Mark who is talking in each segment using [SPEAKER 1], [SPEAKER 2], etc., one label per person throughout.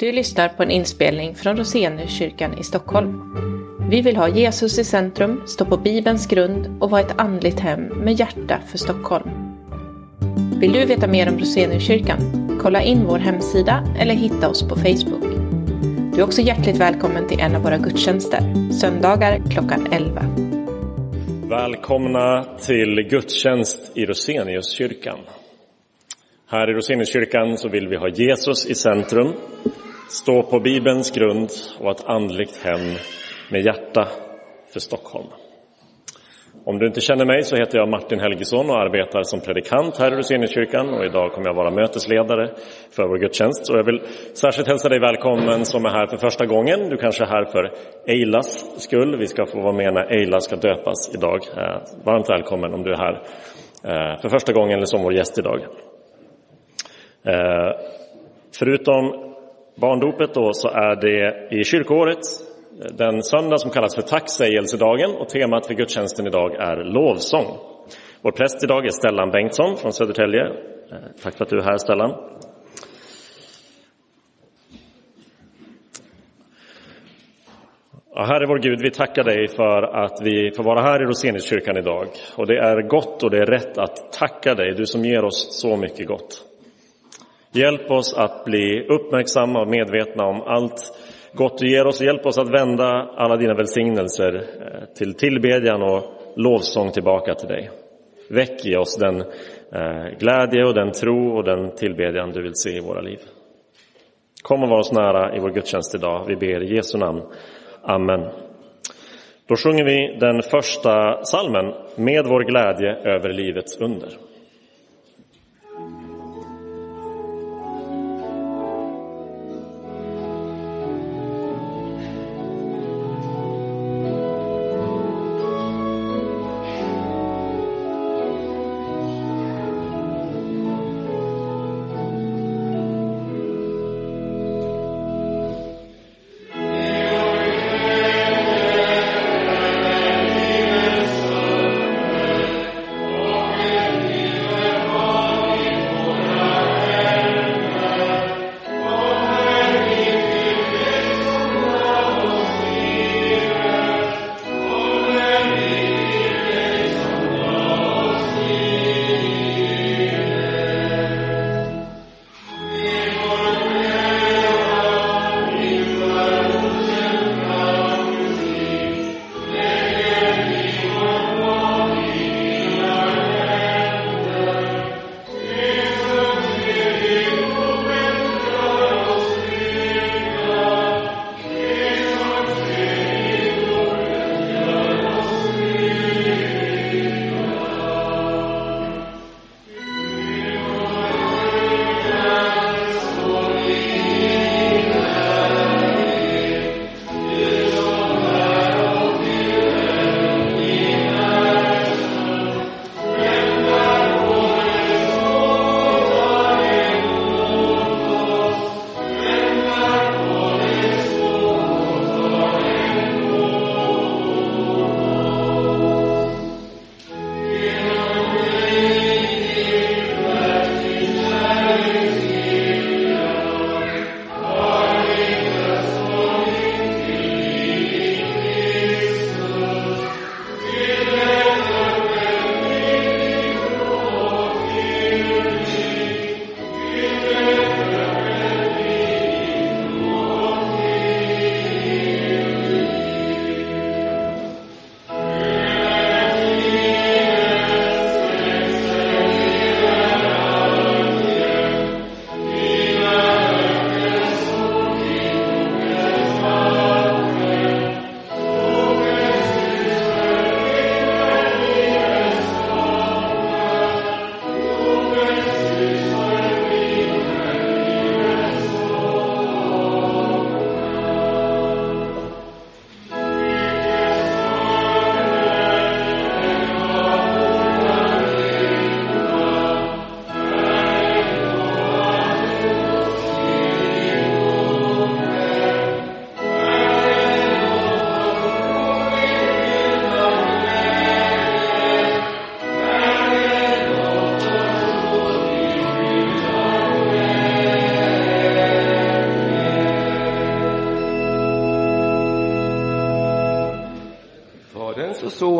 [SPEAKER 1] Du lyssnar på en inspelning från Roseniuskyrkan i Stockholm. Vi vill ha Jesus i centrum, stå på Bibelns grund och vara ett andligt hem med hjärta för Stockholm. Vill du veta mer om Roseniuskyrkan? Kolla in vår hemsida eller hitta oss på Facebook. Du är också hjärtligt välkommen till en av våra gudstjänster, söndagar klockan 11.
[SPEAKER 2] Välkomna till gudstjänst i Roseniuskyrkan. Här i Roseniuskyrkan så vill vi ha Jesus i centrum, stå på Bibelns grund och ett andligt hem med hjärta för Stockholm. Om du inte känner mig så heter jag Martin Helgesson och arbetar som predikant här i Roseniuskyrkan och idag kommer jag vara mötesledare för vår gudstjänst. Och jag vill särskilt hälsa dig välkommen som är här för första gången. Du kanske är här för Eilas skull. Vi ska få vara med när Eila ska döpas idag. Eh, varmt välkommen om du är här eh, för första gången eller som vår gäst idag. Eh, förutom barndopet då så är det i kyrkoåret den söndag som kallas för tacksägelsedagen och temat för gudstjänsten idag är lovsång. Vår präst idag är Stellan Bengtsson från Södertälje. Eh, tack för att du är här Stellan. Ja, Herre vår Gud, vi tackar dig för att vi får vara här i Roseniuskyrkan idag. Och det är gott och det är rätt att tacka dig, du som ger oss så mycket gott. Hjälp oss att bli uppmärksamma och medvetna om allt gott du ger oss. Hjälp oss att vända alla dina välsignelser eh, till tillbedjan och lovsång tillbaka till dig. Väck i oss den eh, glädje och den tro och den tillbedjan du vill se i våra liv. Kom och var oss nära i vår gudstjänst idag. Vi ber i Jesu namn. Amen. Då sjunger vi den första salmen med vår glädje över livets under.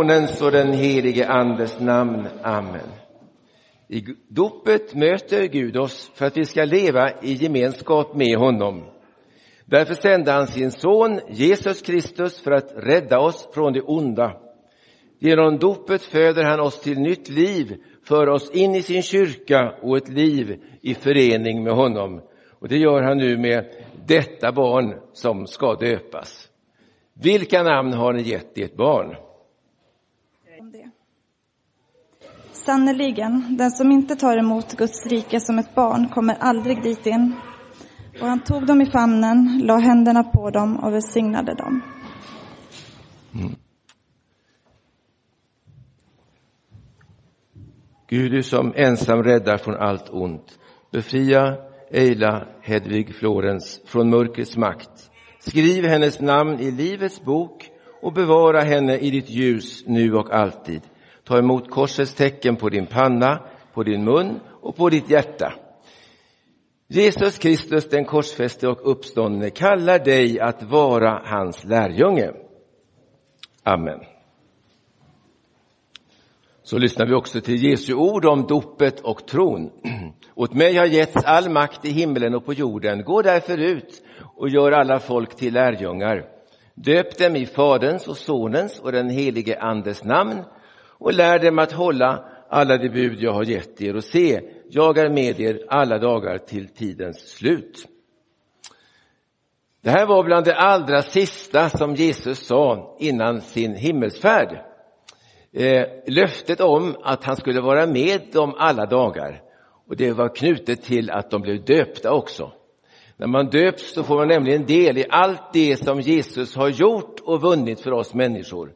[SPEAKER 3] Sonens och den helige Andes namn. Amen. I dopet möter Gud oss för att vi ska leva i gemenskap med honom. Därför sände han sin son Jesus Kristus för att rädda oss från det onda. Genom dopet föder han oss till nytt liv, för oss in i sin kyrka och ett liv i förening med honom. Och det gör han nu med detta barn som ska döpas. Vilka namn har ni gett ert barn?
[SPEAKER 4] Sannerligen, den som inte tar emot Guds rike som ett barn kommer aldrig dit in. Och han tog dem i famnen, la händerna på dem och välsignade dem. Mm.
[SPEAKER 3] Gud, du som ensam räddar från allt ont, befria Eila Hedvig Florens från mörkrets makt. Skriv hennes namn i Livets bok och bevara henne i ditt ljus nu och alltid. Ta emot korsets tecken på din panna, på din mun och på ditt hjärta. Jesus Kristus, den korsfäste och uppståndne, kallar dig att vara hans lärjunge. Amen. Så lyssnar vi också till Jesu ord om dopet och tron. Åt mig har getts all makt i himlen och på jorden. Gå därför ut och gör alla folk till lärjungar. Döp dem i Faderns och Sonens och den helige Andes namn och lär dem att hålla alla de bud jag har gett er och se, jag är med er alla dagar till tidens slut. Det här var bland det allra sista som Jesus sa innan sin himmelsfärd. Eh, löftet om att han skulle vara med dem alla dagar och det var knutet till att de blev döpta också. När man döps så får man nämligen del i allt det som Jesus har gjort och vunnit för oss människor.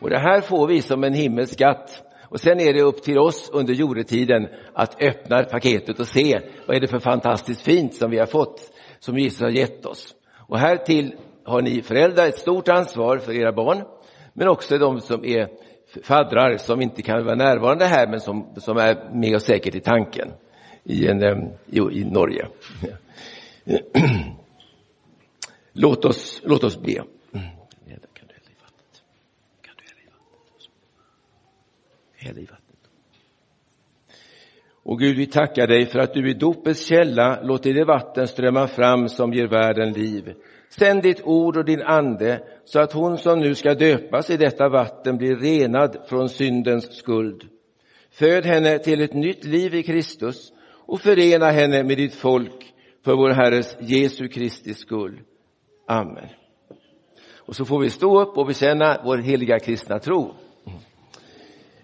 [SPEAKER 3] Och det här får vi som en himmelsk skatt. Och sen är det upp till oss under jordetiden att öppna paketet och se vad är det för fantastiskt fint som vi har fått, som Jesus har gett oss. Och här till har ni föräldrar ett stort ansvar för era barn, men också de som är faddrar som inte kan vara närvarande här, men som, som är med och säkert i tanken i, en, i, i Norge. Låt oss, låt oss be. Hälla i vattnet. Och Gud, vi tackar dig för att du i dopets källa låter det vatten strömma fram som ger världen liv. Sänd ditt ord och din ande så att hon som nu ska döpas i detta vatten blir renad från syndens skuld. Föd henne till ett nytt liv i Kristus och förena henne med ditt folk för vår Herres Jesu Kristi skull. Amen. Och så får vi stå upp och bekänna vår heliga kristna tro.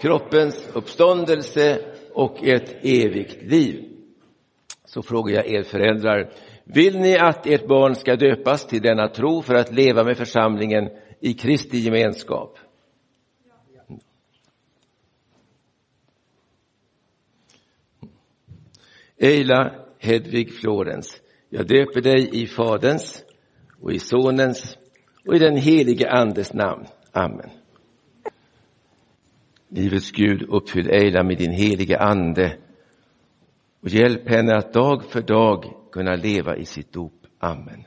[SPEAKER 3] kroppens uppståndelse och ett evigt liv. Så frågar jag er föräldrar, vill ni att ert barn ska döpas till denna tro för att leva med församlingen i Kristi gemenskap? Eila Hedvig Florens, jag döper dig i Faderns och i Sonens och i den helige Andes namn. Amen. Livets Gud, uppfyll Eila med din heliga Ande och hjälp henne att dag för dag kunna leva i sitt dop. Amen.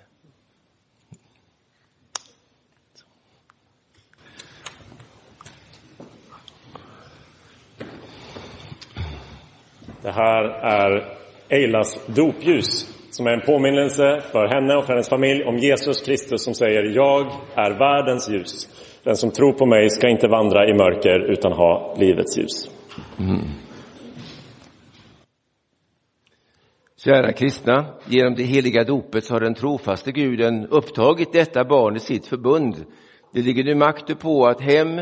[SPEAKER 2] Det här är Eilas dopljus som är en påminnelse för henne och för hennes familj om Jesus Kristus som säger Jag är världens ljus. Den som tror på mig ska inte vandra i mörker utan ha livets ljus. Mm.
[SPEAKER 3] Kära kristna, genom det heliga dopet så har den trofaste guden upptagit detta barn i sitt förbund. Det ligger nu makt på att hem,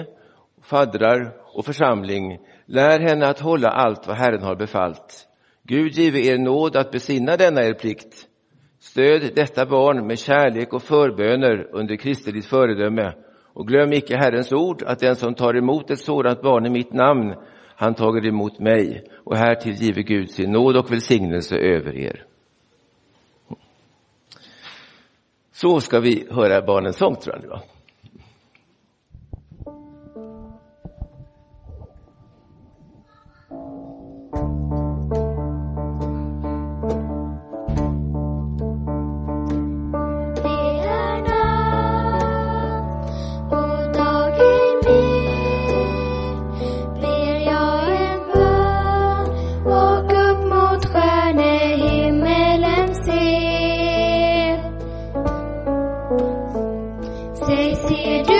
[SPEAKER 3] faddrar och församling lär henne att hålla allt vad Herren har befallt. Gud give er nåd att besinna denna er plikt. Stöd detta barn med kärlek och förböner under kristeligt föredöme och glöm icke Herrens ord att den som tar emot ett sådant barn i mitt namn han tager emot mig och härtill giver Gud sin nåd och välsignelse över er. Så ska vi höra barnens sång tror jag nu va?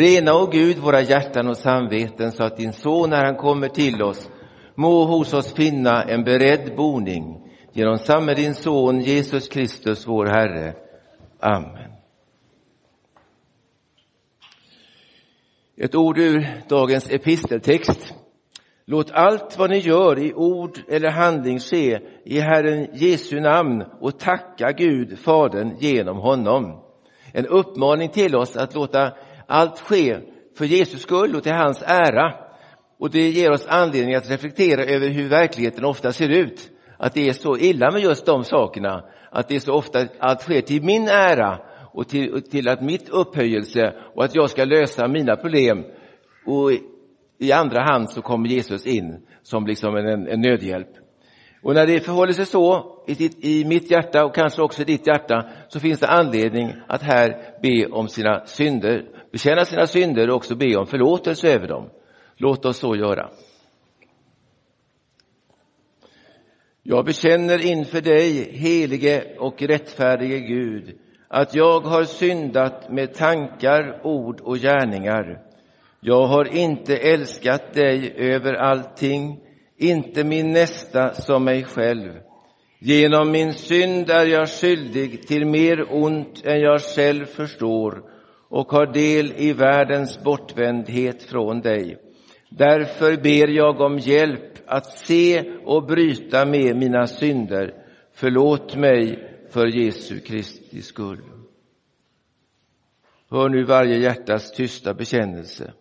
[SPEAKER 3] Rena, o Gud, våra hjärtan och samveten så att din son, när han kommer till oss, må hos oss finna en beredd boning genom samme din son Jesus Kristus, vår Herre. Amen. Ett ord ur dagens episteltext. Låt allt vad ni gör i ord eller handling ske i Herren Jesu namn och tacka Gud, Fadern, genom honom. En uppmaning till oss att låta allt sker för Jesus skull och till hans ära. Och det ger oss anledning att reflektera över hur verkligheten ofta ser ut. Att det är så illa med just de sakerna. Att det är så ofta allt sker till min ära och till, till att mitt upphöjelse och att jag ska lösa mina problem. Och i andra hand så kommer Jesus in som liksom en, en nödhjälp. Och när det förhåller sig så i, ditt, i mitt hjärta och kanske också i ditt hjärta så finns det anledning att här be om sina synder bekänna sina synder och också be om förlåtelse över dem. Låt oss så göra. Jag bekänner inför dig, helige och rättfärdige Gud, att jag har syndat med tankar, ord och gärningar. Jag har inte älskat dig över allting, inte min nästa som mig själv. Genom min synd är jag skyldig till mer ont än jag själv förstår och har del i världens bortvändhet från dig. Därför ber jag om hjälp att se och bryta med mina synder. Förlåt mig för Jesu Kristi skull. Hör nu varje hjärtas tysta bekännelse.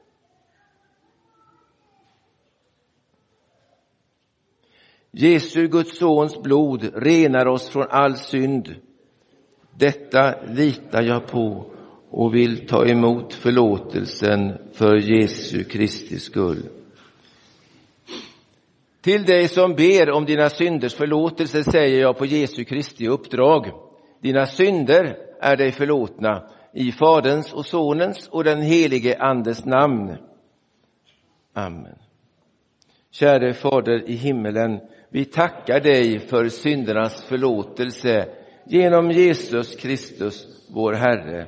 [SPEAKER 3] Jesu, Guds sons blod renar oss från all synd. Detta litar jag på och vill ta emot förlåtelsen för Jesu Kristi skull. Till dig som ber om dina synders förlåtelse säger jag på Jesu Kristi uppdrag. Dina synder är dig förlåtna i Faderns och Sonens och den helige Andes namn. Amen. Käre Fader i himmelen, vi tackar dig för syndernas förlåtelse genom Jesus Kristus, vår Herre.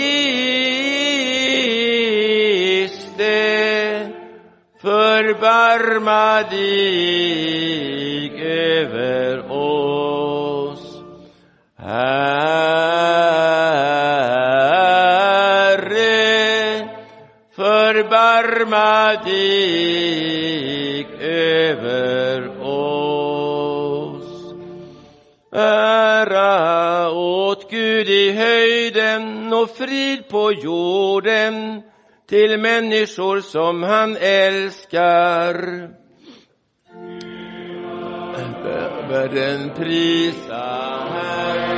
[SPEAKER 3] förbarma dig över oss. Herre, förbarma dig över oss. Ära åt Gud i höjden och frid på jorden till människor som han älskar. Världen prisa Herren,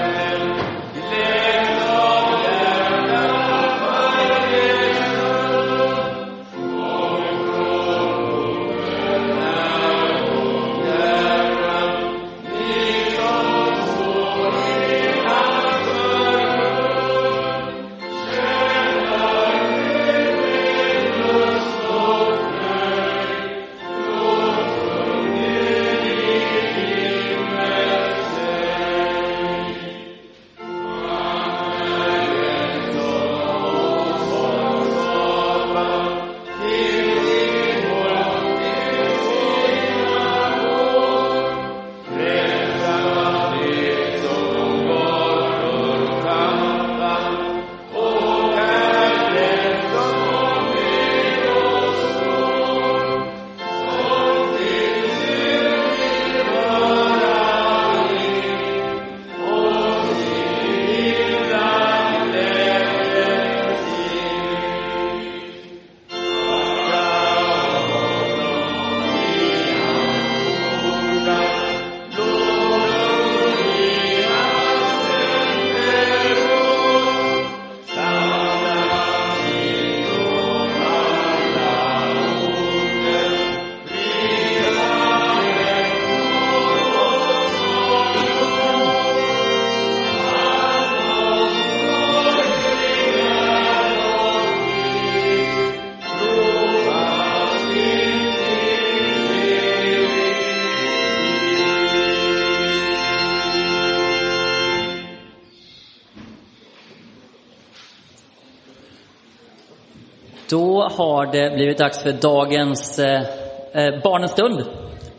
[SPEAKER 5] Då har det blivit dags för dagens eh, eh Barnens stund.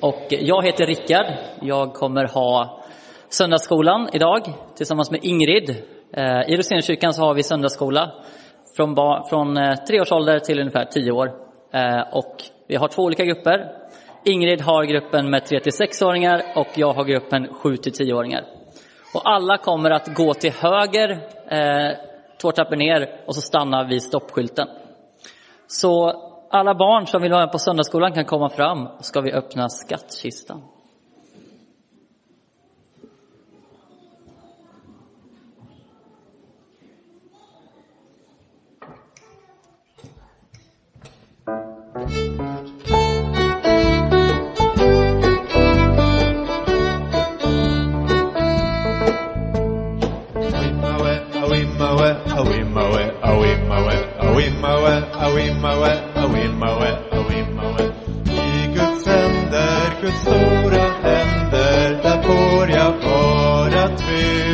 [SPEAKER 5] Och jag heter Rickard. Jag kommer ha söndagsskolan idag tillsammans med Ingrid. Eh, I Rosénkyrkan så har vi söndagsskola från, bar- från eh, tre års ålder till ungefär tio år. Eh, och vi har två olika grupper. Ingrid har gruppen med 3 till 6-åringar och jag har gruppen 7 till 10-åringar. Och alla kommer att gå till höger, eh, två trappor ner och så stannar vid stoppskylten. Så alla barn som vill vara med på söndagsskolan kan komma fram och ska vi öppna skattkistan. Awimmawe, awimmawe, awimmawe.
[SPEAKER 6] I Guds
[SPEAKER 2] händer, Guds stora händer, där får jag vara trygg.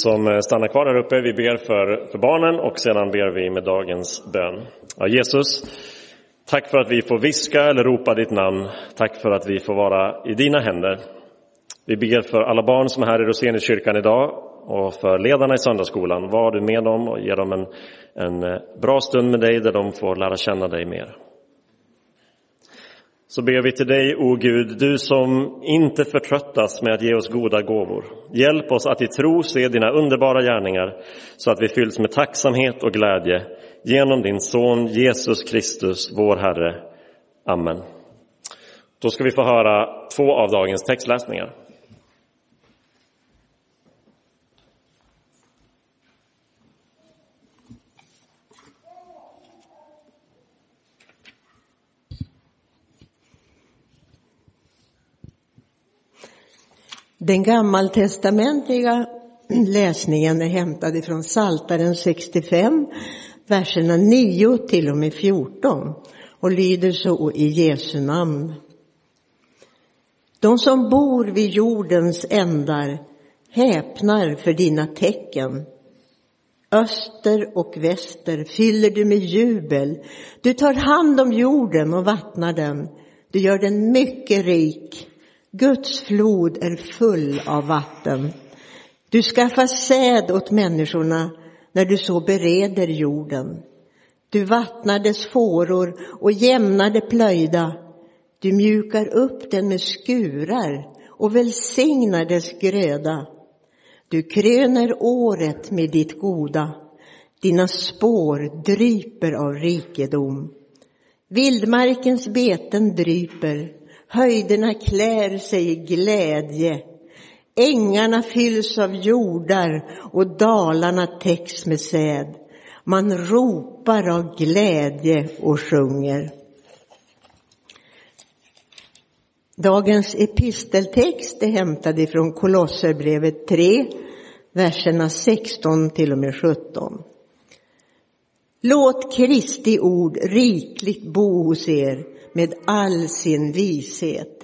[SPEAKER 2] Som eh, stannar kvar här uppe, vi ber för, för barnen och sedan ber vi med dagens bön. Ja, Jesus, tack för att vi får viska eller ropa ditt namn. Tack för att vi får vara i dina händer. Vi ber för alla barn som är här i Roseniuskyrkan idag och för ledarna i söndagsskolan. Var du med dem och ge dem en, en eh, bra stund med dig där de får lära känna dig mer. Så ber vi till dig, o Gud, du som inte förtröttas med att ge oss goda gåvor. Hjälp oss att i tro se dina underbara gärningar så att vi fylls med tacksamhet och glädje genom din son Jesus Kristus, vår Herre. Amen. Då ska vi få höra två av dagens textläsningar.
[SPEAKER 6] Den gammaltestamentliga läsningen är hämtad ifrån Saltaren 65, verserna 9 till och med 14 och lyder så i Jesu namn. De som bor vid jordens ändar häpnar för dina tecken. Öster och väster fyller du med jubel. Du tar hand om jorden och vattnar den. Du gör den mycket rik. Guds flod är full av vatten. Du skaffar säd åt människorna när du så bereder jorden. Du vattnar dess fåror och jämnar det plöjda. Du mjukar upp den med skurar och välsignar dess gröda. Du kröner året med ditt goda. Dina spår dryper av rikedom. Vildmarkens beten dryper Höjderna klär sig i glädje. Ängarna fylls av jordar och dalarna täcks med säd. Man ropar av glädje och sjunger. Dagens episteltext är hämtad ifrån Kolosserbrevet 3, verserna 16 till och med 17. Låt Kristi ord rikligt bo hos er med all sin vishet.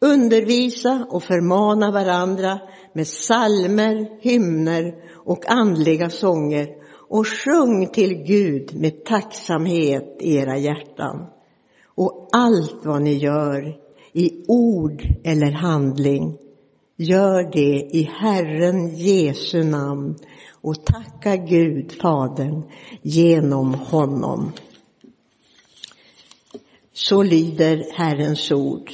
[SPEAKER 6] Undervisa och förmana varandra med salmer, hymner och andliga sånger och sjung till Gud med tacksamhet i era hjärtan. Och allt vad ni gör, i ord eller handling, gör det i Herren Jesu namn och tacka Gud, Fadern, genom honom. Så lyder Herrens ord.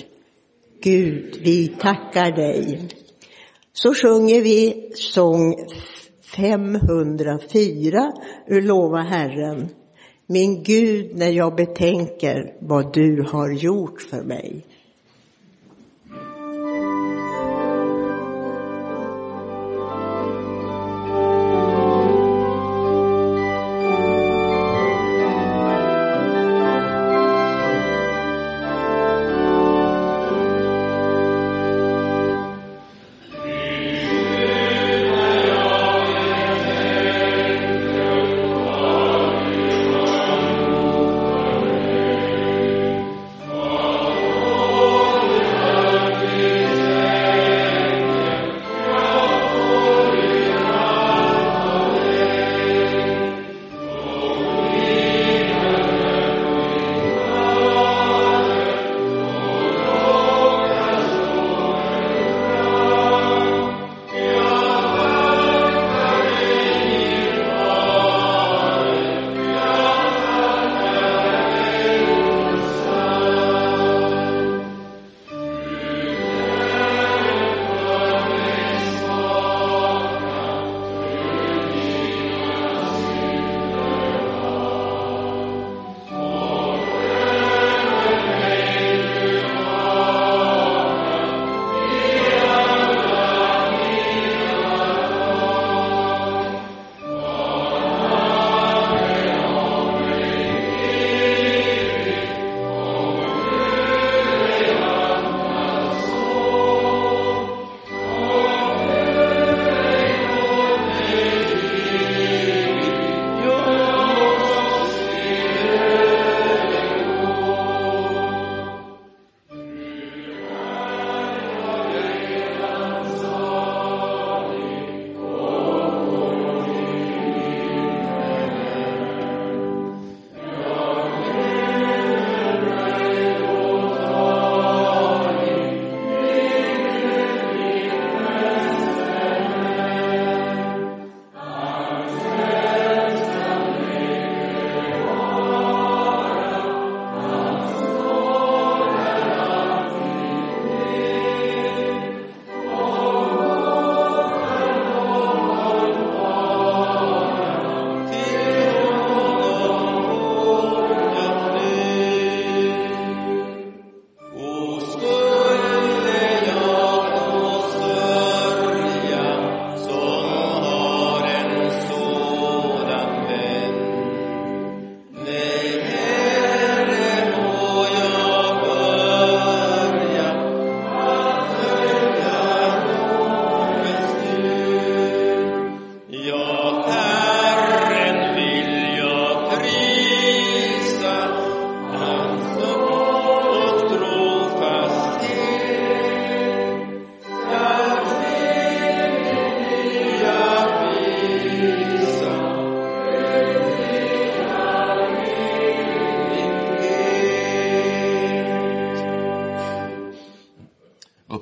[SPEAKER 6] Gud, vi tackar dig. Så sjunger vi sång 504 ur Lova Herren. Min Gud, när jag betänker vad du har gjort för mig.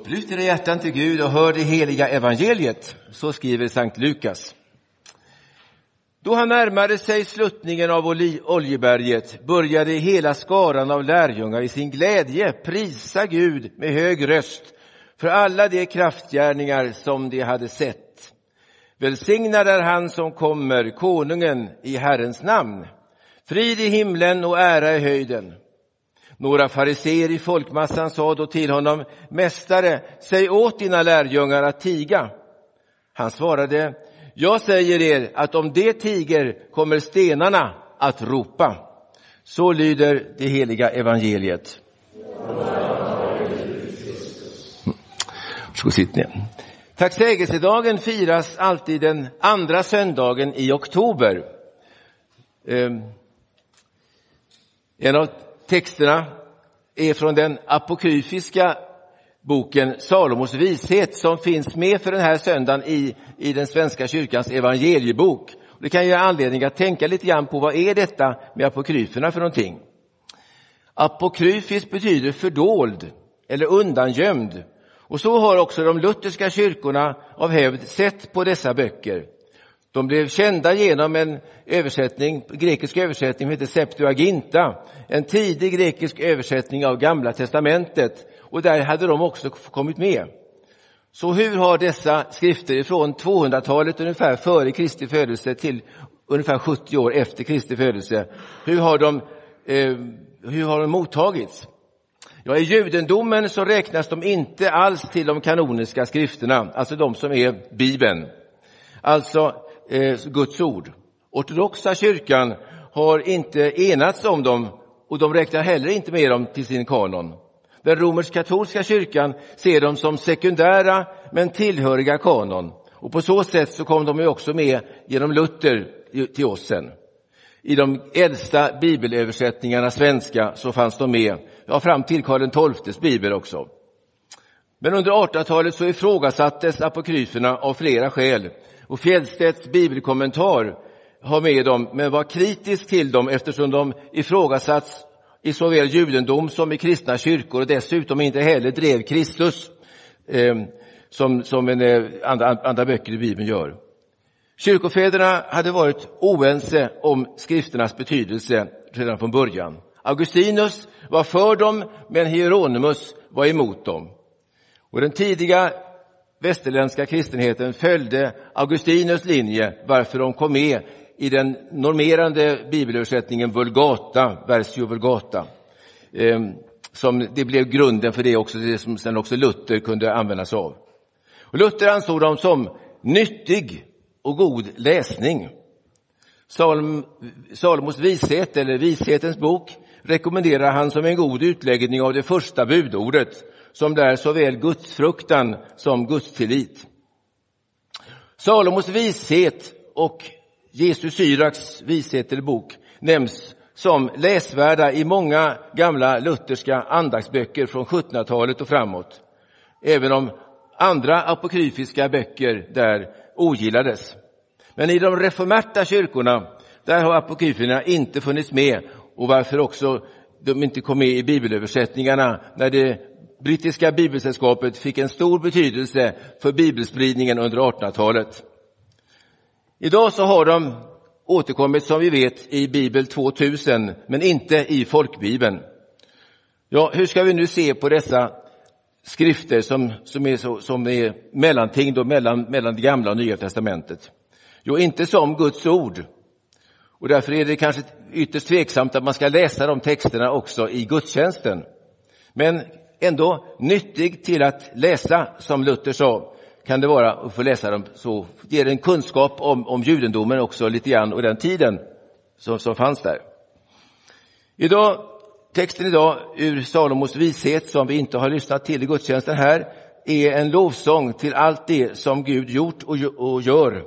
[SPEAKER 3] Upplyft era hjärtan till Gud och hör det heliga evangeliet. Så skriver Sankt Lukas. Då han närmade sig sluttningen av Oljeberget började hela skaran av lärjungar i sin glädje prisa Gud med hög röst för alla de kraftgärningar som de hade sett. Välsignad är han som kommer, konungen i Herrens namn. Frid i himlen och ära i höjden. Några fariseer i folkmassan sa då till honom, Mästare, säg åt dina lärjungar att tiga. Han svarade, jag säger er att om det tiger kommer stenarna att ropa. Så lyder det heliga evangeliet. Mm. Varsågod sitt ner. Tacksägelsedagen firas alltid den andra söndagen i oktober. Ehm, en av texterna är från den apokryfiska boken Salomos vishet som finns med för den här söndagen i, i den svenska kyrkans evangeliebok. Det kan ge anledning att tänka lite grann på vad är detta med apokryferna för någonting. Apokryfiskt betyder fördold eller undangömd. Och så har också de lutherska kyrkorna av hävd sett på dessa böcker. De blev kända genom en översättning, grekisk översättning som heter Septuaginta, en tidig grekisk översättning av Gamla testamentet och där hade de också kommit med. Så hur har dessa skrifter från 200-talet ungefär före Kristi födelse till ungefär 70 år efter Kristi födelse, hur har de, eh, hur har de mottagits? Ja, i judendomen så räknas de inte alls till de kanoniska skrifterna, alltså de som är Bibeln. Alltså Eh, Guds ord. Ortodoxa kyrkan har inte enats om dem och de räknar heller inte med dem till sin kanon. Den romersk-katolska kyrkan ser dem som sekundära men tillhöriga kanon och på så sätt så kom de ju också med genom Luther till oss sen. I de äldsta bibelöversättningarna svenska så fanns de med, ja fram till Karl XIIs bibel också. Men under 1800-talet så ifrågasattes apokryferna av flera skäl och Fjellstedts bibelkommentar har med dem, men var kritisk till dem eftersom de ifrågasatts i såväl judendom som i kristna kyrkor och dessutom inte heller drev Kristus eh, som, som en, eh, andra, andra böcker i Bibeln gör. Kyrkofäderna hade varit oense om skrifternas betydelse redan från början. Augustinus var för dem, men Hieronymus var emot dem. Och den tidiga västerländska kristenheten följde Augustinus linje, varför de kom med i den normerande bibelöversättningen Vulgata, Versio Vulgata. Ehm, som det blev grunden för det också, det som sen också Luther kunde använda sig av. Och Luther ansåg dem som nyttig och god läsning. Salom, Salomos vishet, eller Vishetens bok, rekommenderar han som en god utläggning av det första budordet, som lär såväl gudsfruktan som gudstillit. Salomos vishet och Jesus Syraks vishet eller bok nämns som läsvärda i många gamla lutherska andaktsböcker från 1700-talet och framåt. Även om andra apokryfiska böcker där ogillades. Men i de reformerta kyrkorna, där har apokryferna inte funnits med och varför också de inte kom med i bibelöversättningarna när det brittiska bibelsällskapet fick en stor betydelse för bibelspridningen under 1800-talet. Idag så har de återkommit som vi vet i Bibel 2000 men inte i folkbibeln. Ja, hur ska vi nu se på dessa skrifter som, som, är, så, som är mellanting då, mellan, mellan det gamla och nya testamentet? Jo, inte som Guds ord. Och därför är det kanske ytterst tveksamt att man ska läsa de texterna också i gudstjänsten. Men ändå nyttig till att läsa, som Luther sa, kan det vara att få läsa dem så ger en kunskap om, om judendomen också lite grann och den tiden som, som fanns där. Idag, texten idag ur Salomos vishet som vi inte har lyssnat till i gudstjänsten här är en lovsång till allt det som Gud gjort och, och gör.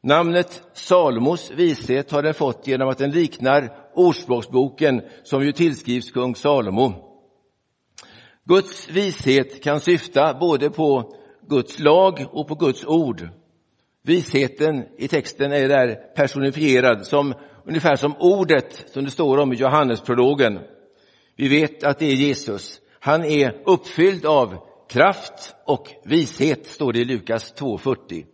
[SPEAKER 3] Namnet Salomos vishet har den fått genom att den liknar Ordspråksboken som ju tillskrivs kung Salomo. Guds vishet kan syfta både på Guds lag och på Guds ord. Visheten i texten är där personifierad som ungefär som ordet som det står om i Johannesprologen. Vi vet att det är Jesus. Han är uppfylld av kraft och vishet, står det i Lukas 2.40.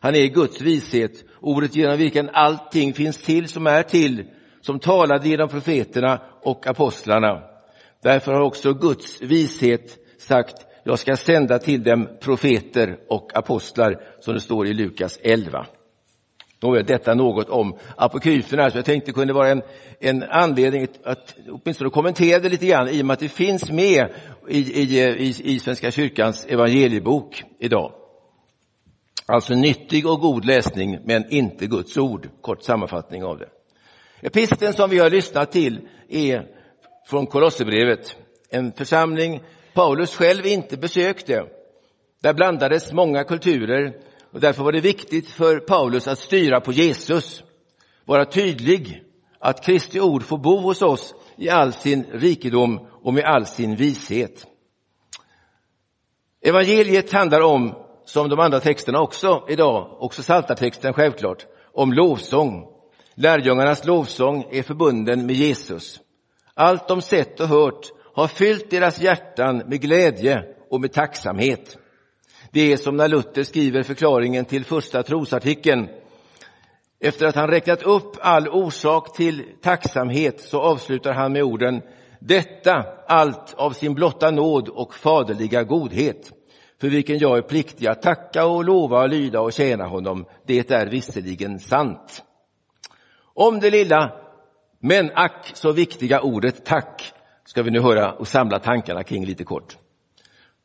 [SPEAKER 3] Han är Guds vishet, ordet genom vilken allting finns till som är till, som talade genom profeterna och apostlarna. Därför har också Guds vishet sagt, jag ska sända till dem profeter och apostlar, som det står i Lukas 11. Nåväl, detta något om apokryferna, så jag tänkte det kunde vara en, en anledning att åtminstone kommentera det lite grann i och med att det finns med i, i, i, i Svenska kyrkans evangeliebok idag. Alltså nyttig och god läsning, men inte Guds ord. Kort sammanfattning av det. Episten som vi har lyssnat till är från Kolosserbrevet, en församling Paulus själv inte besökte. Där blandades många kulturer och därför var det viktigt för Paulus att styra på Jesus, vara tydlig att Kristi ord får bo hos oss i all sin rikedom och med all sin vishet. Evangeliet handlar om, som de andra texterna också idag, också saltartexten självklart, om lovsång. Lärjungarnas lovsång är förbunden med Jesus. Allt de sett och hört har fyllt deras hjärtan med glädje och med tacksamhet. Det är som när Luther skriver förklaringen till första trosartikeln. Efter att han räknat upp all orsak till tacksamhet så avslutar han med orden Detta allt av sin blotta nåd och faderliga godhet för vilken jag är pliktig att tacka och lova och lyda och tjäna honom. Det är visserligen sant. Om det lilla men ack så viktiga ordet tack ska vi nu höra och samla tankarna kring lite kort.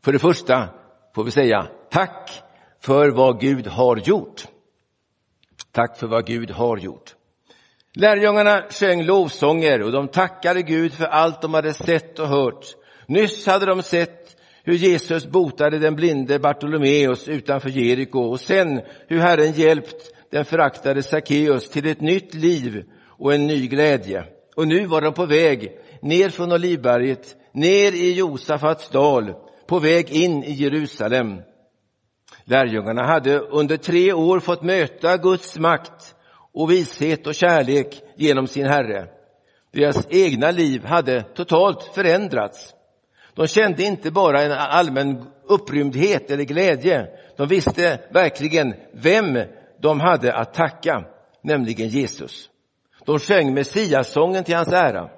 [SPEAKER 3] För det första får vi säga tack för vad Gud har gjort. Tack för vad Gud har gjort. Lärjungarna sjöng lovsånger och de tackade Gud för allt de hade sett och hört. Nyss hade de sett hur Jesus botade den blinde Bartolomeus utanför Jeriko och sen hur Herren hjälpt den föraktade Sackeus till ett nytt liv och en ny glädje. Och nu var de på väg ner från Olivberget, ner i Josafats dal, på väg in i Jerusalem. Lärjungarna hade under tre år fått möta Guds makt och vishet och kärlek genom sin Herre. Deras egna liv hade totalt förändrats. De kände inte bara en allmän upprymdhet eller glädje. De visste verkligen vem de hade att tacka, nämligen Jesus. De sjöng Messiasången till hans ära.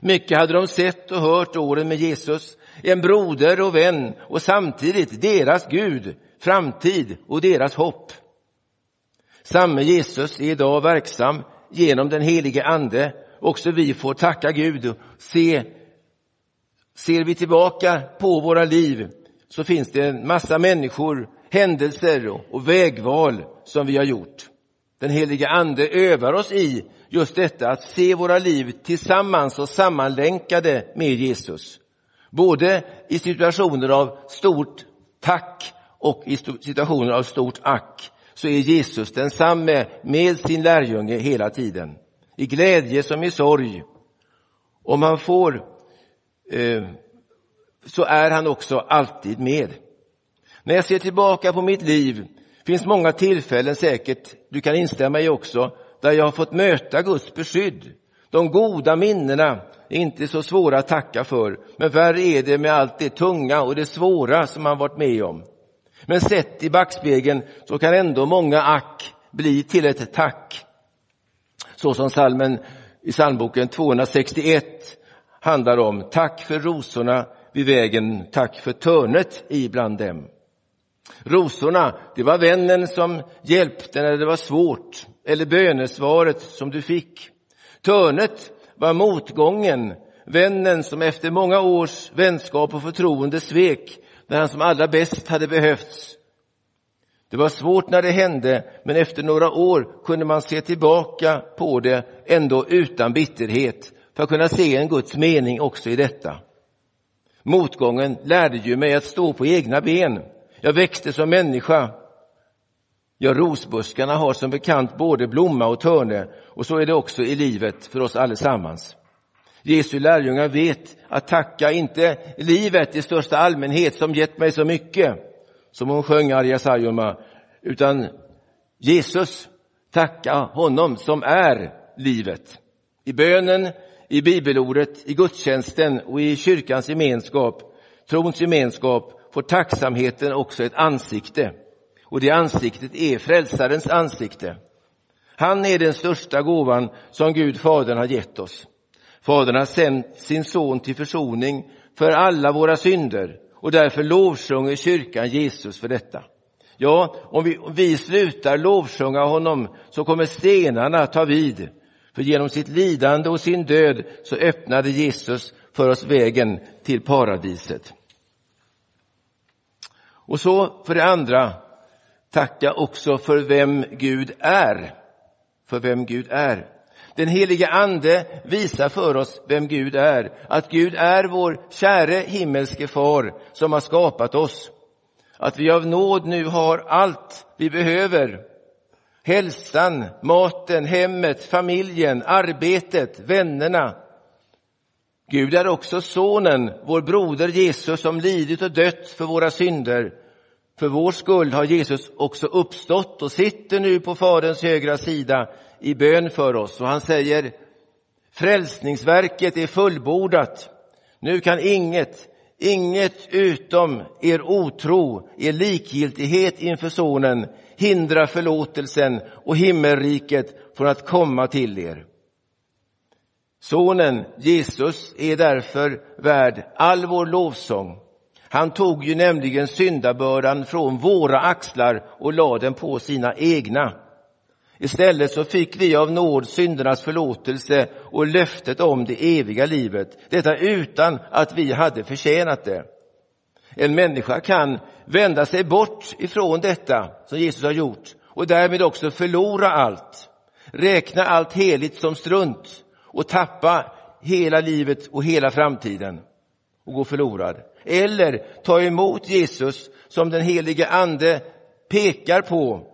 [SPEAKER 3] Mycket hade de sett och hört åren med Jesus, en broder och vän och samtidigt deras Gud, framtid och deras hopp. Samme Jesus är idag verksam genom den helige Ande. Också vi får tacka Gud och se, ser vi tillbaka på våra liv så finns det en massa människor, händelser och vägval som vi har gjort. Den helige Ande övar oss i just detta att se våra liv tillsammans och sammanlänkade med Jesus. Både i situationer av stort tack och i situationer av stort ack så är Jesus densamme med sin lärjunge hela tiden. I glädje som i sorg. Om han får eh, så är han också alltid med. När jag ser tillbaka på mitt liv finns många tillfällen säkert, du kan instämma i också, där jag har fått möta Guds beskydd. De goda minnena är inte så svåra att tacka för, men värre är det med allt det tunga och det svåra som man varit med om. Men sett i backspegeln så kan ändå många ack bli till ett tack. Så som salmen i psalmboken 261 handlar om. Tack för rosorna vid vägen, tack för törnet ibland dem. Rosorna, det var vännen som hjälpte när det var svårt eller bönesvaret som du fick. Törnet var motgången, vännen som efter många års vänskap och förtroende svek när han som allra bäst hade behövts. Det var svårt när det hände, men efter några år kunde man se tillbaka på det ändå utan bitterhet för att kunna se en Guds mening också i detta. Motgången lärde ju mig att stå på egna ben. Jag växte som människa. Ja, rosbuskarna har som bekant både blomma och törne och så är det också i livet för oss allesammans. Jesu lärjungar vet att tacka inte livet i största allmänhet som gett mig så mycket, som hon sjöng Arja Saijonmaa, utan Jesus, tacka honom som är livet. I bönen, i bibelordet, i gudstjänsten och i kyrkans gemenskap trons gemenskap får tacksamheten också ett ansikte. Och det ansiktet är frälsarens ansikte. Han är den största gåvan som Gud Fadern har gett oss. Fadern har sänt sin son till försoning för alla våra synder och därför lovsjunger kyrkan Jesus för detta. Ja, om vi, om vi slutar lovsjunga honom så kommer stenarna ta vid. För genom sitt lidande och sin död så öppnade Jesus för oss vägen till paradiset. Och så för det andra, tacka också för vem Gud är. För vem Gud är. Den helige ande visar för oss vem Gud är. Att Gud är vår käre himmelske far som har skapat oss. Att vi av nåd nu har allt vi behöver. Hälsan, maten, hemmet, familjen, arbetet, vännerna. Gud är också sonen, vår broder Jesus som lidit och dött för våra synder. För vår skull har Jesus också uppstått och sitter nu på Faderns högra sida i bön för oss. Och han säger, frälsningsverket är fullbordat. Nu kan inget, inget utom er otro, er likgiltighet inför Sonen hindra förlåtelsen och himmelriket från att komma till er. Sonen Jesus är därför värd all vår lovsång. Han tog ju nämligen syndabördan från våra axlar och lade den på sina egna. Istället så fick vi av nåd syndernas förlåtelse och löftet om det eviga livet. Detta utan att vi hade förtjänat det. En människa kan vända sig bort ifrån detta som Jesus har gjort och därmed också förlora allt. Räkna allt heligt som strunt och tappa hela livet och hela framtiden och gå förlorad. Eller ta emot Jesus som den helige ande pekar på.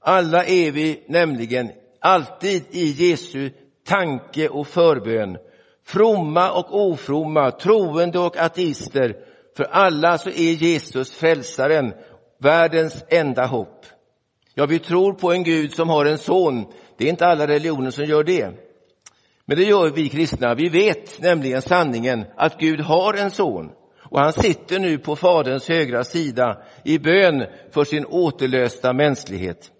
[SPEAKER 3] Alla är vi nämligen alltid i Jesu tanke och förbön. Fromma och ofromma, troende och ateister. För alla så är Jesus frälsaren, världens enda hopp. Ja, vi tror på en Gud som har en son. Det är inte alla religioner som gör det. Men det gör vi kristna. Vi vet nämligen sanningen att Gud har en son och han sitter nu på Faderns högra sida i bön för sin återlösta mänsklighet.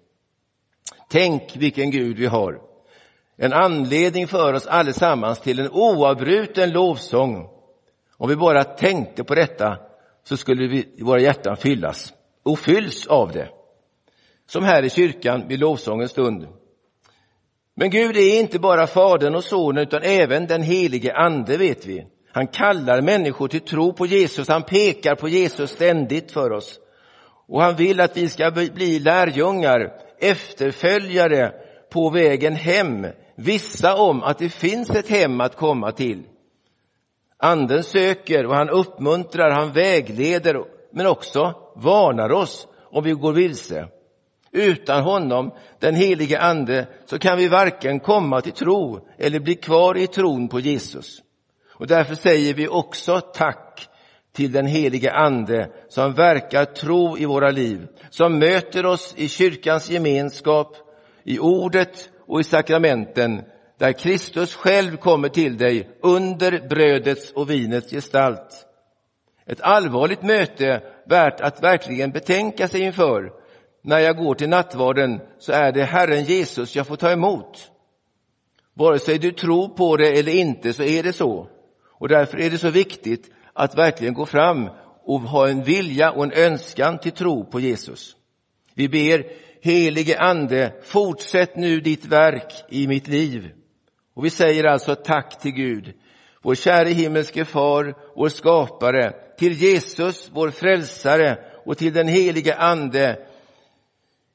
[SPEAKER 3] Tänk vilken Gud vi har. En anledning för oss allesammans till en oavbruten lovsång. Om vi bara tänkte på detta så skulle vi, våra hjärtan fyllas och fylls av det. Som här i kyrkan vid lovsångens stund. Men Gud är inte bara Fadern och Sonen utan även den helige Ande vet vi. Han kallar människor till tro på Jesus, han pekar på Jesus ständigt för oss. Och han vill att vi ska bli lärjungar, efterföljare på vägen hem, vissa om att det finns ett hem att komma till. Anden söker och han uppmuntrar, han vägleder men också varnar oss om vi går vilse. Utan honom, den helige Ande, så kan vi varken komma till tro eller bli kvar i tron på Jesus. Och därför säger vi också tack till den helige Ande som verkar tro i våra liv, som möter oss i kyrkans gemenskap, i ordet och i sakramenten, där Kristus själv kommer till dig under brödets och vinets gestalt. Ett allvarligt möte värt att verkligen betänka sig inför. När jag går till nattvarden så är det Herren Jesus jag får ta emot. Vare sig du tror på det eller inte så är det så. Och därför är det så viktigt att verkligen gå fram och ha en vilja och en önskan till tro på Jesus. Vi ber, helige Ande, fortsätt nu ditt verk i mitt liv. Och vi säger alltså tack till Gud, vår käre himmelske far, vår skapare, till Jesus, vår frälsare och till den helige Ande,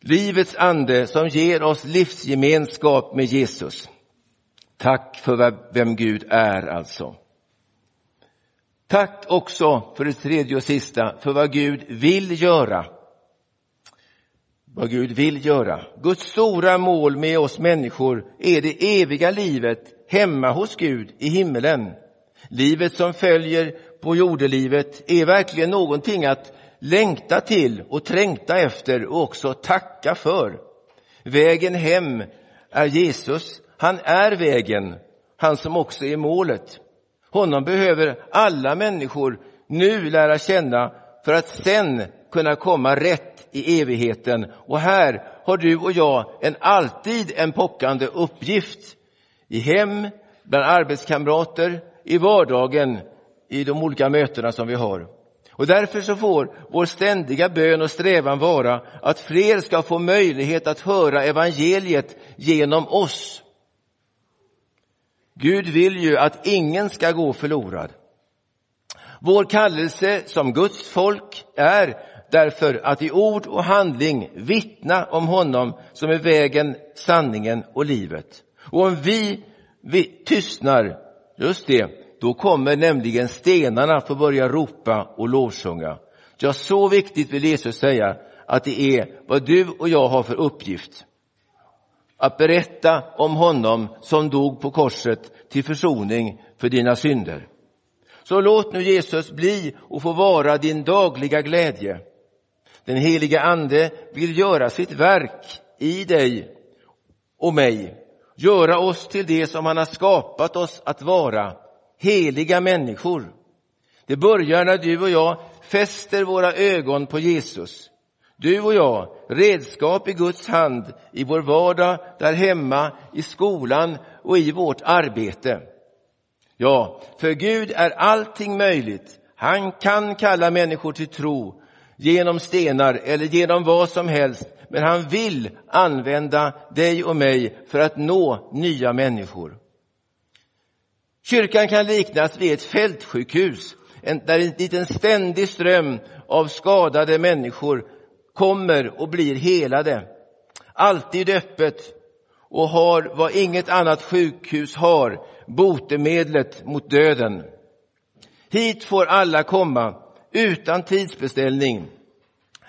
[SPEAKER 3] livets ande som ger oss livsgemenskap med Jesus. Tack för vem Gud är alltså. Tack också för det tredje och sista, för vad Gud vill göra. Vad Gud vill göra. Guds stora mål med oss människor är det eviga livet hemma hos Gud i himmelen. Livet som följer på jordelivet är verkligen någonting att längta till och trängta efter och också tacka för. Vägen hem är Jesus. Han är vägen, han som också är målet. Honom behöver alla människor nu lära känna för att sen kunna komma rätt i evigheten. Och här har du och jag en alltid en pockande uppgift. I hem, bland arbetskamrater, i vardagen, i de olika mötena som vi har. Och därför så får vår ständiga bön och strävan vara att fler ska få möjlighet att höra evangeliet genom oss. Gud vill ju att ingen ska gå förlorad. Vår kallelse som Guds folk är därför att i ord och handling vittna om honom som är vägen, sanningen och livet. Och om vi, vi tystnar, just det, då kommer nämligen stenarna få börja ropa och lovsjunga. Ja, så viktigt vill Jesus säga att det är vad du och jag har för uppgift. Att berätta om honom som dog på korset till försoning för dina synder. Så låt nu Jesus bli och få vara din dagliga glädje. Den heliga Ande vill göra sitt verk i dig och mig, göra oss till det som han har skapat oss att vara, heliga människor. Det börjar när du och jag fäster våra ögon på Jesus. Du och jag, redskap i Guds hand i vår vardag, där hemma, i skolan och i vårt arbete. Ja, för Gud är allting möjligt. Han kan kalla människor till tro genom stenar eller genom vad som helst. Men han vill använda dig och mig för att nå nya människor. Kyrkan kan liknas vid ett fältsjukhus där en liten ständig ström av skadade människor kommer och blir helade. Alltid öppet och har vad inget annat sjukhus har, botemedlet mot döden. Hit får alla komma utan tidsbeställning.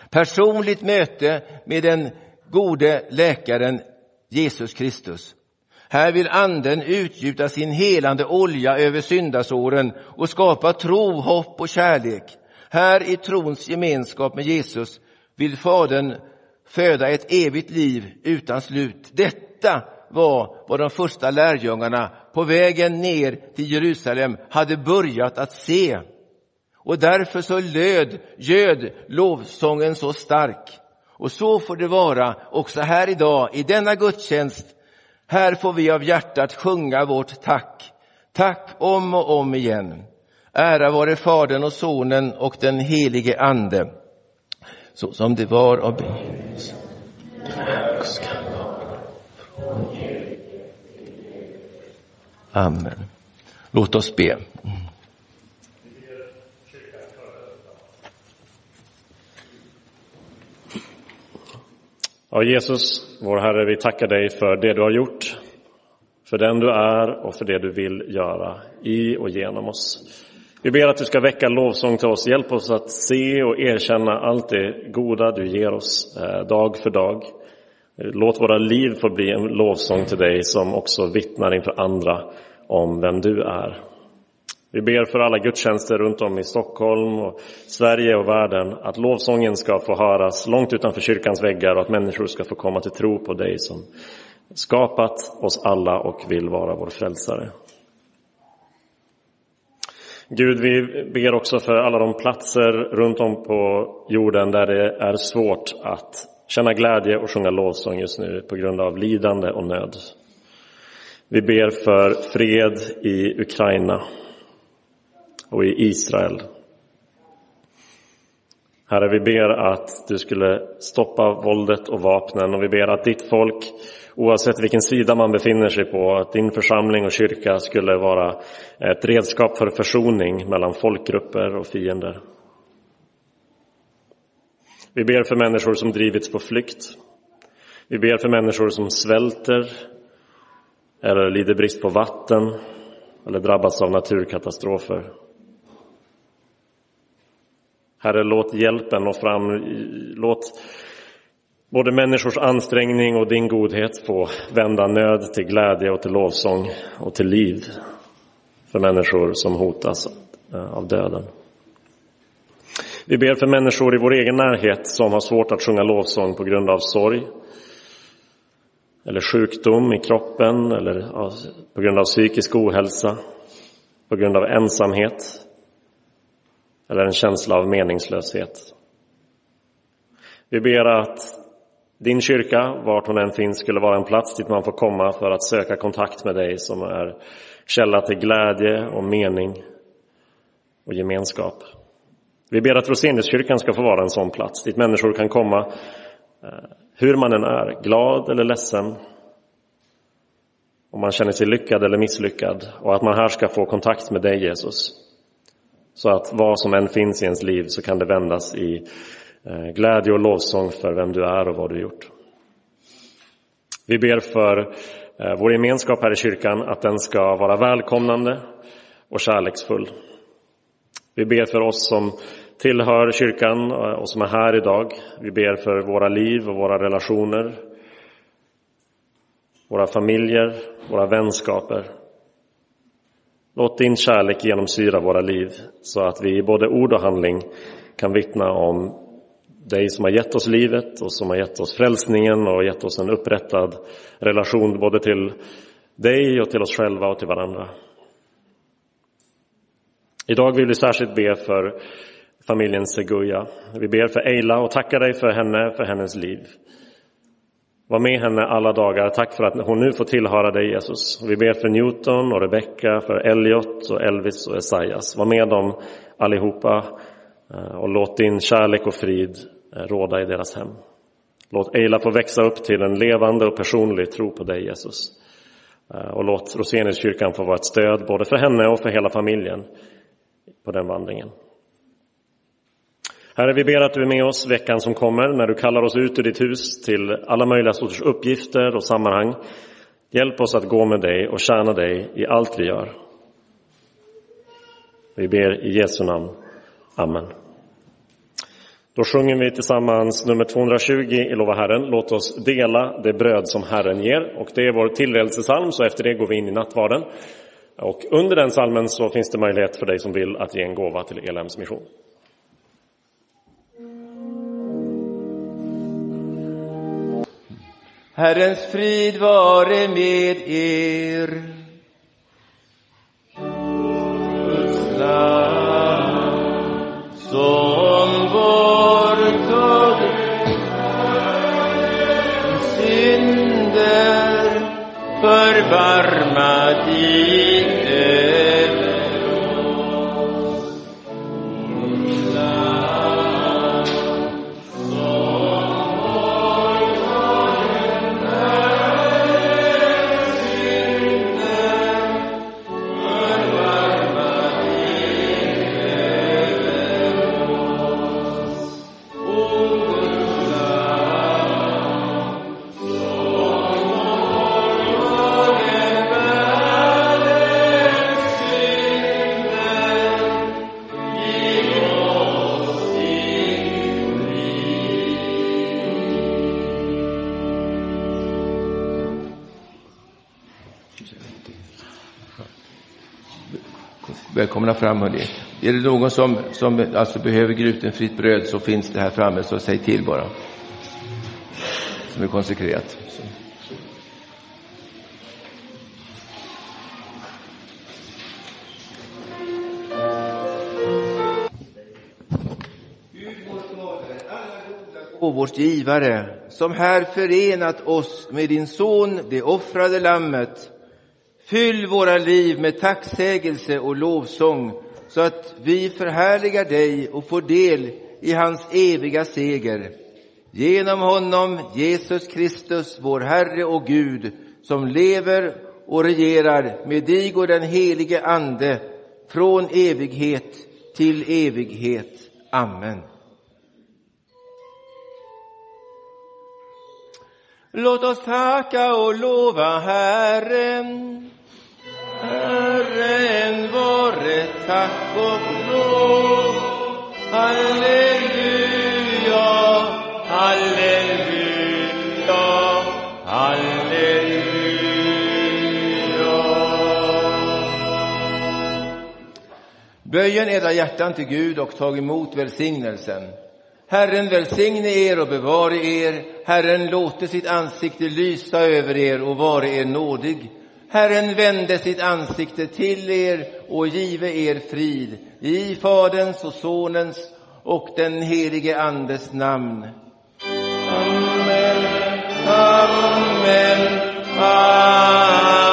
[SPEAKER 3] Personligt möte med den gode läkaren Jesus Kristus. Här vill anden utgjuta sin helande olja över syndasåren och skapa tro, hopp och kärlek. Här i trons gemenskap med Jesus vill Fadern föda ett evigt liv utan slut. Detta var vad de första lärjungarna på vägen ner till Jerusalem hade börjat att se. Och därför så löd, göd lovsången så stark. Och så får det vara också här idag i denna gudstjänst. Här får vi av hjärtat sjunga vårt tack. Tack om och om igen. Ära vare Fadern och Sonen och den helige Ande. Så som det var av begynnelsen. Amen. Låt oss be.
[SPEAKER 2] Ja, Jesus, vår Herre, vi tackar dig för det du har gjort, för den du är och för det du vill göra i och genom oss. Vi ber att du ska väcka lovsång till oss. Hjälp oss att se och erkänna allt det goda du ger oss eh, dag för dag. Låt våra liv få bli en lovsång till dig som också vittnar inför andra om vem du är. Vi ber för alla gudstjänster runt om i Stockholm, och Sverige och världen att lovsången ska få höras långt utanför kyrkans väggar och att människor ska få komma till tro på dig som skapat oss alla och vill vara vår frälsare. Gud, vi ber också för alla de platser runt om på jorden där det är svårt att känna glädje och sjunga lovsång just nu på grund av lidande och nöd. Vi ber för fred i Ukraina och i Israel. Herre, vi ber att du skulle stoppa våldet och vapnen och vi ber att ditt folk, oavsett vilken sida man befinner sig på, att din församling och kyrka skulle vara ett redskap för försoning mellan folkgrupper och fiender. Vi ber för människor som drivits på flykt. Vi ber för människor som svälter eller lider brist på vatten eller drabbas av naturkatastrofer. Herre, låt hjälpen nå fram. Låt både människors ansträngning och din godhet få vända nöd till glädje och till lovsång och till liv för människor som hotas eh, av döden. Vi ber för människor i vår egen närhet som har svårt att sjunga lovsång på grund av sorg eller sjukdom i kroppen eller på grund av psykisk ohälsa, på grund av ensamhet eller en känsla av meningslöshet. Vi ber att din kyrka, vart hon än finns, skulle vara en plats dit man får komma för att söka kontakt med dig som är källa till glädje och mening och gemenskap. Vi ber att Roseniuskyrkan ska få vara en sån plats dit människor kan komma eh, hur man än är, glad eller ledsen, om man känner sig lyckad eller misslyckad och att man här ska få kontakt med dig Jesus. Så att vad som än finns i ens liv så kan det vändas i eh, glädje och lovsång för vem du är och vad du gjort. Vi ber för eh, vår gemenskap här i kyrkan att den ska vara välkomnande och kärleksfull. Vi ber för oss som tillhör kyrkan eh, och som är här idag. Vi ber för våra liv och våra relationer, våra familjer, våra vänskaper. Låt din kärlek genomsyra våra liv så att vi i både ord och handling kan vittna om dig som har gett oss livet och som har gett oss frälsningen och gett oss en upprättad relation både till dig och till oss själva och till varandra. Idag vill vi särskilt be för familjen Seguya. Vi ber för Eila och tackar dig för henne, för hennes liv. Var med henne alla dagar. Tack för att hon nu får tillhöra dig Jesus. Vi ber för Newton och Rebecca, för Elliot och Elvis och Esaias. Var med dem allihopa eh, och låt din kärlek och frid eh, råda i deras hem. Låt Eila få växa upp till en levande och personlig tro på dig Jesus. Eh, och låt Roseniuskyrkan få vara ett stöd både för henne och för hela familjen på den vandringen. Herre, vi ber att du är med oss veckan som kommer när du kallar oss ut ur ditt hus till alla möjliga sorters uppgifter och sammanhang. Hjälp oss att gå med dig och tjäna dig i allt vi gör. Vi ber i Jesu namn. Amen. Då sjunger vi tillsammans nummer 220 i Lova Herren. Låt oss dela det bröd som Herren ger. Och det är vår tillredelsesalm, så efter det går vi in i nattvarden. Och under den salmen så finns det möjlighet för dig som vill att ge en gåva till ELMs mission.
[SPEAKER 3] Herrens frid vare med er. Guds lam som borttar synder förbarma Välkomna fram hörni. Är det någon som, som alltså behöver glutenfritt bröd så finns det här framme, så säg till bara. Som är konsekrerat. Så. gåvors givare, som här förenat oss med din son, det offrade lammet. Fyll våra liv med tacksägelse och lovsång så att vi förhärligar dig och får del i hans eviga seger. Genom honom, Jesus Kristus, vår Herre och Gud, som lever och regerar med dig och den helige Ande från evighet till evighet. Amen. Låt oss tacka och lova Herren. Herren vare tack och lov. Halleluja, halleluja, halleluja. Böjen edra hjärtan till Gud och tag emot välsignelsen. Herren välsigne er och bevare er. Herren låte sitt ansikte lysa över er och vare er nådig. Herren vände sitt ansikte till er och give er frid. i Faderns och Sonens och den helige Andes namn. Amen, amen, amen.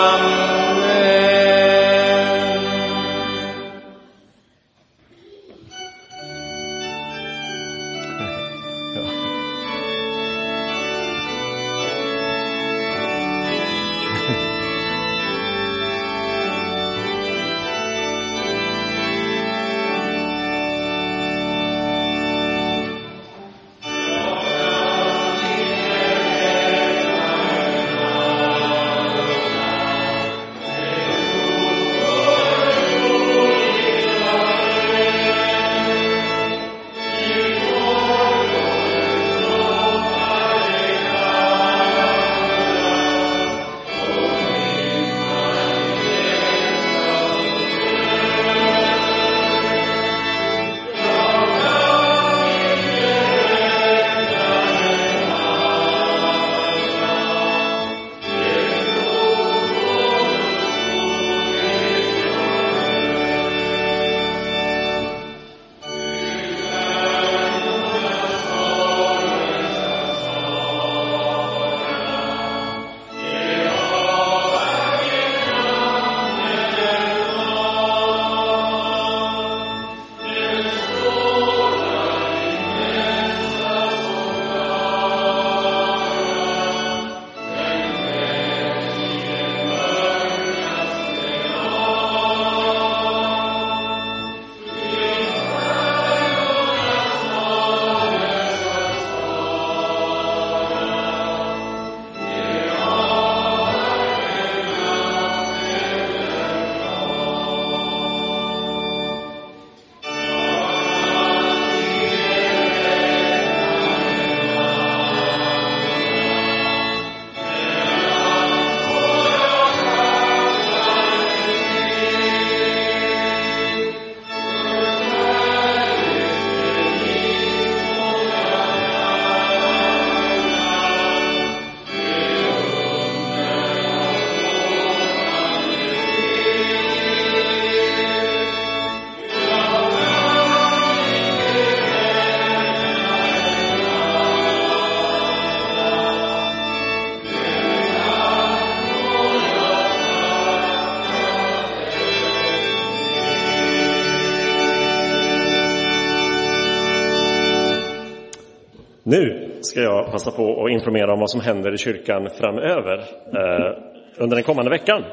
[SPEAKER 2] Passa på att informera om vad som händer i kyrkan framöver eh, under den kommande veckan.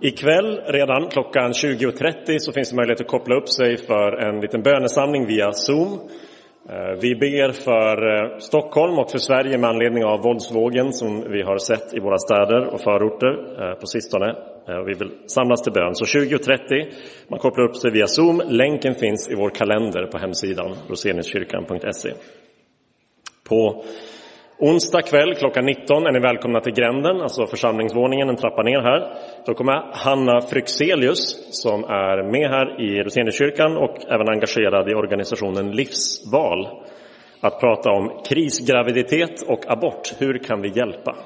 [SPEAKER 2] Ikväll redan klockan 20.30 så finns det möjlighet att koppla upp sig för en liten bönesamling via Zoom. Eh, vi ber för eh, Stockholm och för Sverige med anledning av våldsvågen som vi har sett i våra städer och förorter eh, på sistone. Vi vill samlas till bön. Så 20.30, man kopplar upp sig via Zoom. Länken finns i vår kalender på hemsidan roseniuskyrkan.se. På onsdag kväll klockan 19 är ni välkomna till gränden, alltså församlingsvåningen en trappa ner här. Då kommer Hanna Fryxelius som är med här i Roseniuskyrkan och även engagerad i organisationen Livsval att prata om krisgraviditet och abort. Hur kan vi hjälpa?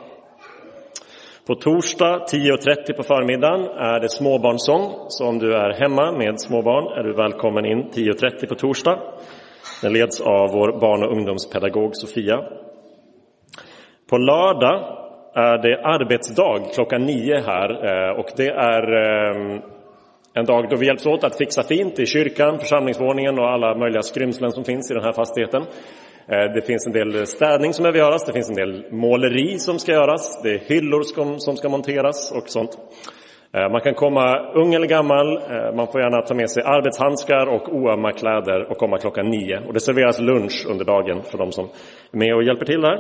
[SPEAKER 2] På torsdag 10.30 på förmiddagen är det småbarnsång. Så om du är hemma med småbarn är du välkommen in 10.30 på torsdag. Den leds av vår barn och ungdomspedagog Sofia. På lördag är det arbetsdag klockan nio här eh, och det är eh, en dag då vi hjälps åt att fixa fint i kyrkan, församlingsvåningen och alla möjliga skrymslen som finns i den här fastigheten. Eh, det finns en del städning som behöver göras, det finns en del måleri som ska göras, det är hyllor som ska monteras och sånt. Eh, man kan komma ung eller gammal, eh, man får gärna ta med sig arbetshandskar och oömma kläder och komma klockan nio. Och det serveras lunch under dagen för de som är med och hjälper till där.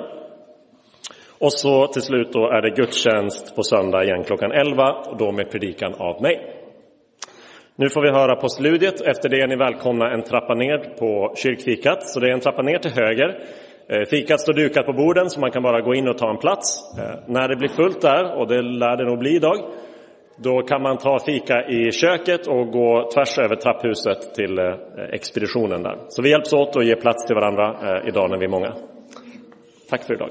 [SPEAKER 2] Och så till slut då är det gudstjänst på söndag igen klockan 11 och då med predikan av mig. Nu får vi höra postludiet. Efter det är ni välkomna en trappa ner på kyrkfikat. Så det är en trappa ner till höger. Eh, fikat står dukat på borden så man kan bara gå in och ta en plats. När det blir fullt där, och det lär det nog bli idag, då kan man ta fika i köket och gå tvärs över trapphuset till eh, expeditionen där. Så vi hjälps åt och ger plats till varandra eh, idag när vi är många. Tack för idag.